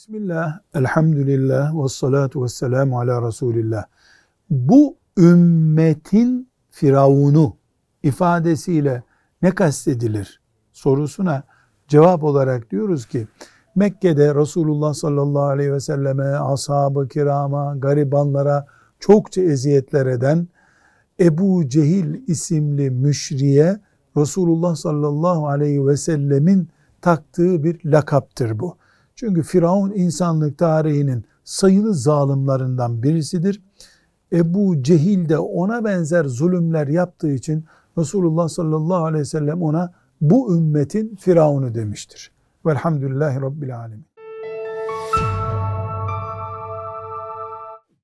Bismillah, elhamdülillah, ve salatu ve selamu ala Resulillah. Bu ümmetin firavunu ifadesiyle ne kastedilir sorusuna cevap olarak diyoruz ki Mekke'de Resulullah sallallahu aleyhi ve selleme, ashab-ı kirama, garibanlara çokça eziyetler eden Ebu Cehil isimli müşriye Resulullah sallallahu aleyhi ve sellemin taktığı bir lakaptır bu. Çünkü Firavun insanlık tarihinin sayılı zalimlerinden birisidir. Ebu Cehil de ona benzer zulümler yaptığı için Resulullah sallallahu aleyhi ve sellem ona bu ümmetin Firavunu demiştir. Velhamdülillahi Rabbil Alemin.